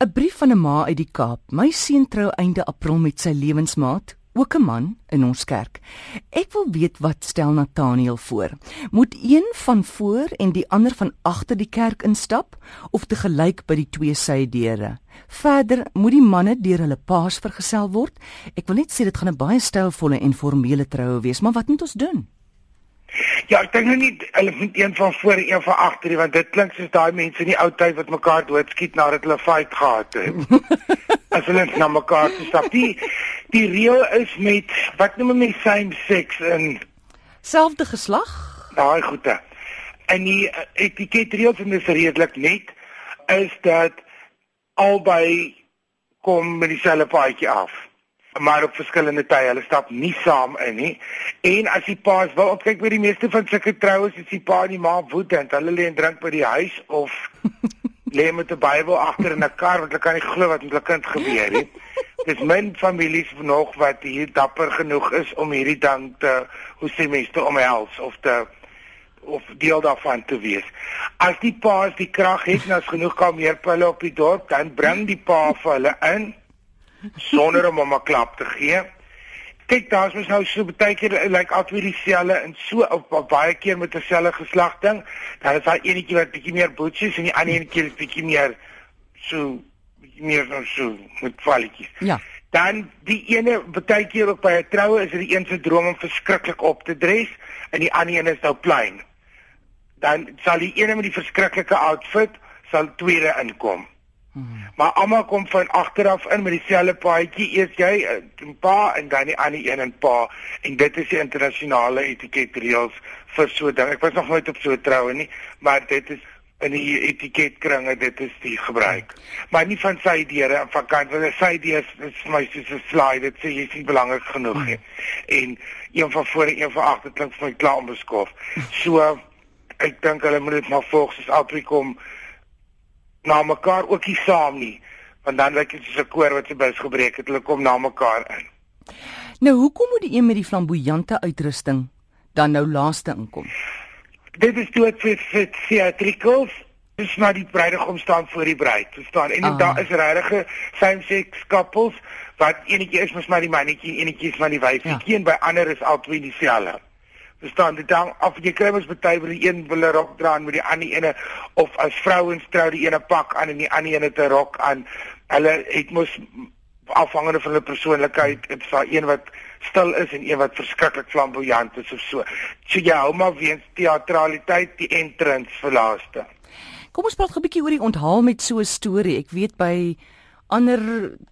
'n Brief van 'n ma uit die Kaap. My seun trou einde April met sy lewensmaat, ook 'n man in ons kerk. Ek wil weet wat stel Nathaniel voor? Moet een van voor en die ander van agter die kerk instap of te gelyk by die twee sy deure? Verder moet die manne deur hulle paas vergesel word. Ek wil net sê dit gaan 'n baie stylvolle en formele troue wees, maar wat moet ons doen? Ja, ek dink nou nie hulle moet een van voor en een van agter nie want dit klink soos daai mense in die ou tyd wat mekaar doodskiet nadat hulle fight gehad het. As hulle na mekaar te stap. Die die reël is met wat noem mense same sex in selfde geslag? Daai goeie. En die uh, etiketreëls en dis redelik net is dat albei kom met dieselfde paadjie af maar op verskillende tye. Hulle stap nie saam in nie. En as die paas wil, kyk by die meeste van sulke troues is die pa en die ma woedend. Hulle lê en drink by die huis of lê met 'n Bybel agter in 'n kar want hulle kan nie glo wat met hulle kind gebeur nie. Dis min families nog wat hier dapper genoeg is om hierdie dan te hoe sê mense te omhels of te of deel daarvan te wees. As die paas die krag het en as genoeg kalmeerpille op die dorp, dan bring die pa vir hulle in sonder om hom 'n klap te gee. Kyk, daar's mos nou so baie keer lyk like, altyd dieselfde en so op, op baie keer met dieselfde geslag ding. Daar is daai enetjie wat bietjie meer boetjies en die ander enetjie is bietjie meer so bietjie meer so, so met valletjies. Ja. Dan die ene baie keer op by 'n troue is dit die een se droom om verskriklik op te dres en die ander een is nou klein. Dan sal die ene met die verskriklike outfit sal tweede inkom. Maar almal kom van agteraf in met dieselfde paadjie. Eers jy 'n pa en dan die ander een en pa en dit is die internasionale etiketreëls vir so ding. Ek was nog nooit op so 'n troue nie, maar dit is in die etiketkringe dit is die gebruik. Maar nie van sy deure en van kant want sy deure is my soos 'n slide. Dit sê jy's nie belangrik genoeg nie. En een van voor en een van agter klink vir my klaar onbeskof. So ek dink hulle moet dit maar volg soos Afrikom na mekaar ook nie saam nie. Want dan lyk dit soos 'n koor wat se bus gebreek het. Hulle kom na mekaar in. Nou hoekom moet die een met die flamboyante uitrusting dan nou laaste inkom? Dit is toe vir vir theatricals. Dis maar die bruidegom staan voor die bruid. Staan en ah. daar is regtig same sex couples wat enetjie is mos maar die mannetjie enetjie is maar die wyfie. Ja. en by ander is albei dieselfde verstaan dit dan af jy kry mos baie wil die een wil 'n rok dra en met die ander ene of as vrouens trou die ene pak aan en die ander ene 'n rok aan. Hulle het mos afhangende van hulle persoonlikheid is daar een wat stil is en een wat verskriklik flamboyant is of so. So jy hou maar weens teatraliteit die entrance vir laaste kom ons praat 'n bietjie oor die onthaal met so 'n storie. Ek weet by ander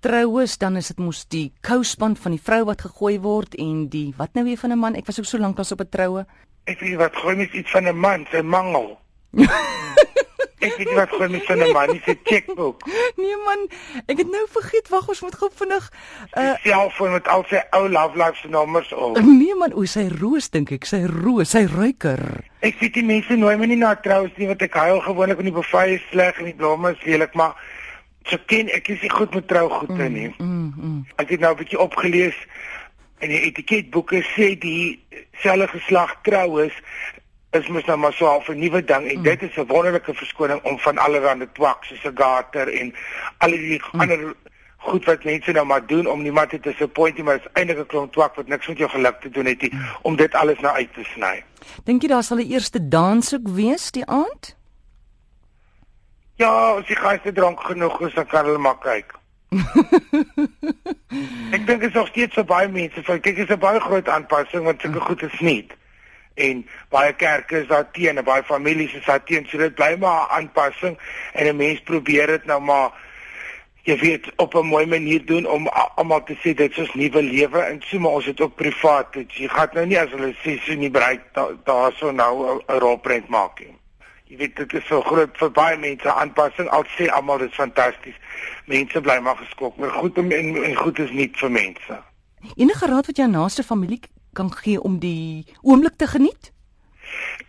troues dan is dit mos die kousband van die vrou wat gegooi word en die wat nou weer van 'n man? Ek was ook so lank pas op 'n troue. Ek weet wat gooi mens iets van 'n man sy mangel. Ek weet wat gooi mens van 'n man sy checkbook. Nee man ek het nou vergeet wag ons moet gou vinnig uh, selfoon met al sy ou love life se nommers op nee man o sy roos dink ek sy roos sy ruiker. Ek weet die mense nooi my nie na troues nie want ek huil gewoonlik in die buffet is sleg en die blomme is lelik maar so ken ek is nie goed met trougoede nie. Mm, mm, mm. Ek het nou 'n bietjie opgelees en die etiketboeke sê die selfe geslag troues is mos nou maar so 'n nuwe ding en mm. dit is 'n wonderlike verskoning om van allerlei twak soos 'n gater en al die mm. ander goed wat mense nou maar doen om niemand te disappoint nie, maar is eintlik 'n klomp twak wat niks met jou geluk te doen het nie mm. om dit alles nou uit te sny. Dink jy daar sal 'n eerste dans ook wees die aand? Ja, as die gaste dronk genoeg is, dan kan hulle maar kyk. ek dink dit is nog steeds vir baie mense, vir kyk is 'n baie groot aanpassing want sulke goed is nie. En baie kerke is daar teen, baie families is daar teen, so dit bly maar 'n aanpassing en 'n mens probeer dit nou maar jy weet op 'n mooi manier doen om almal te sê dit is nuwe lewe en so maar ons het ook privaat. Jy gaan nou nie as hulle sê so nie bereik daarso nou 'n rolprent maak nie jy weet dit is so groot vir baie mense aanpassing. Al sê almal dit is fantasties. Mense bly maar geskok maar goed om en, en goed is nie vir mense. Enige raad wat jou naaste familie kan gee om die oomblik te geniet?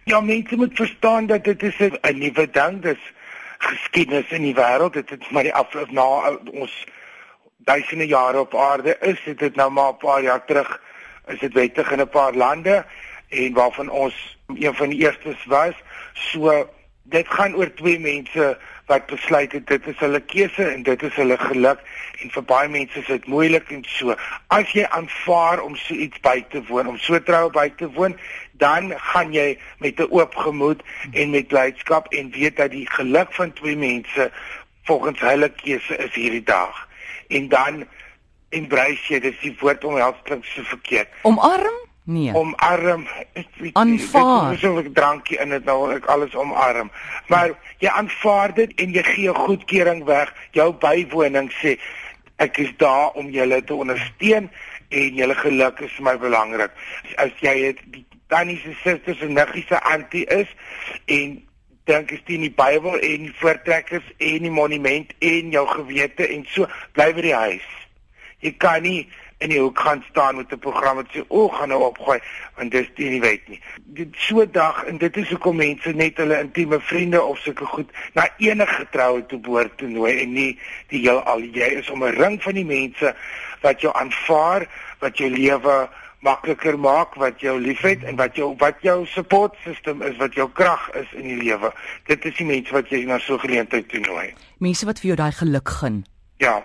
Ja mense moet verstaan dat dit is 'n nuwe ding. Dis geskiedenis in die wêreld dit is maar die afloop na ons duisende jare op aarde is. Dit het nou maar 'n paar jaar terug is dit wettig in 'n paar lande en waarvan ons een van die eerstes was So dit gaan oor twee mense wat besluit het dit is hulle keuse en dit is hulle geluk en vir baie mense is dit moeilik en so. As jy aanvaar om so iets by te woon, om so troue by te woon, dan gaan jy met 'n oop gemoed en met blydskap en weet dat die geluk van twee mense volgens hulle keuse is hierdie dag. En dan embrace jy, dis die woord om help klink so verkeerd. Omarm? Nee. Omarm. Ek weet aanvaar. Dis so 'n drankie in dit nou ek alles omarm. Maar jy aanvaar dit en jy gee goedkeuring weg. Jou bywoning sê ek is daar om julle te ondersteun en julle geluk is vir my belangrik. As jy het die tannie se susters en niggies se antie is en dink is dit in die Bybel en die voortrekkers en die monument en jou gewete en so bly by die huis. Jy kan nie in die hoek gaan staan met 'n program wat sê o, gaan nou opgooi want dis nie die wet nie. Dit so dag en dit is hoekom mense net hulle intieme vriende of sulke goed na enige troue toe behoort te nooi en nie die heel al jy is om 'n ring van die mense wat jou aanvaar, wat jou lewe makliker maak, wat jou liefhet en wat jou wat jou support system is, wat jou krag is in die lewe. Dit is die mense wat jy na so 'n geleentheid toe nooi. Mense wat vir jou daai geluk gun. Ja.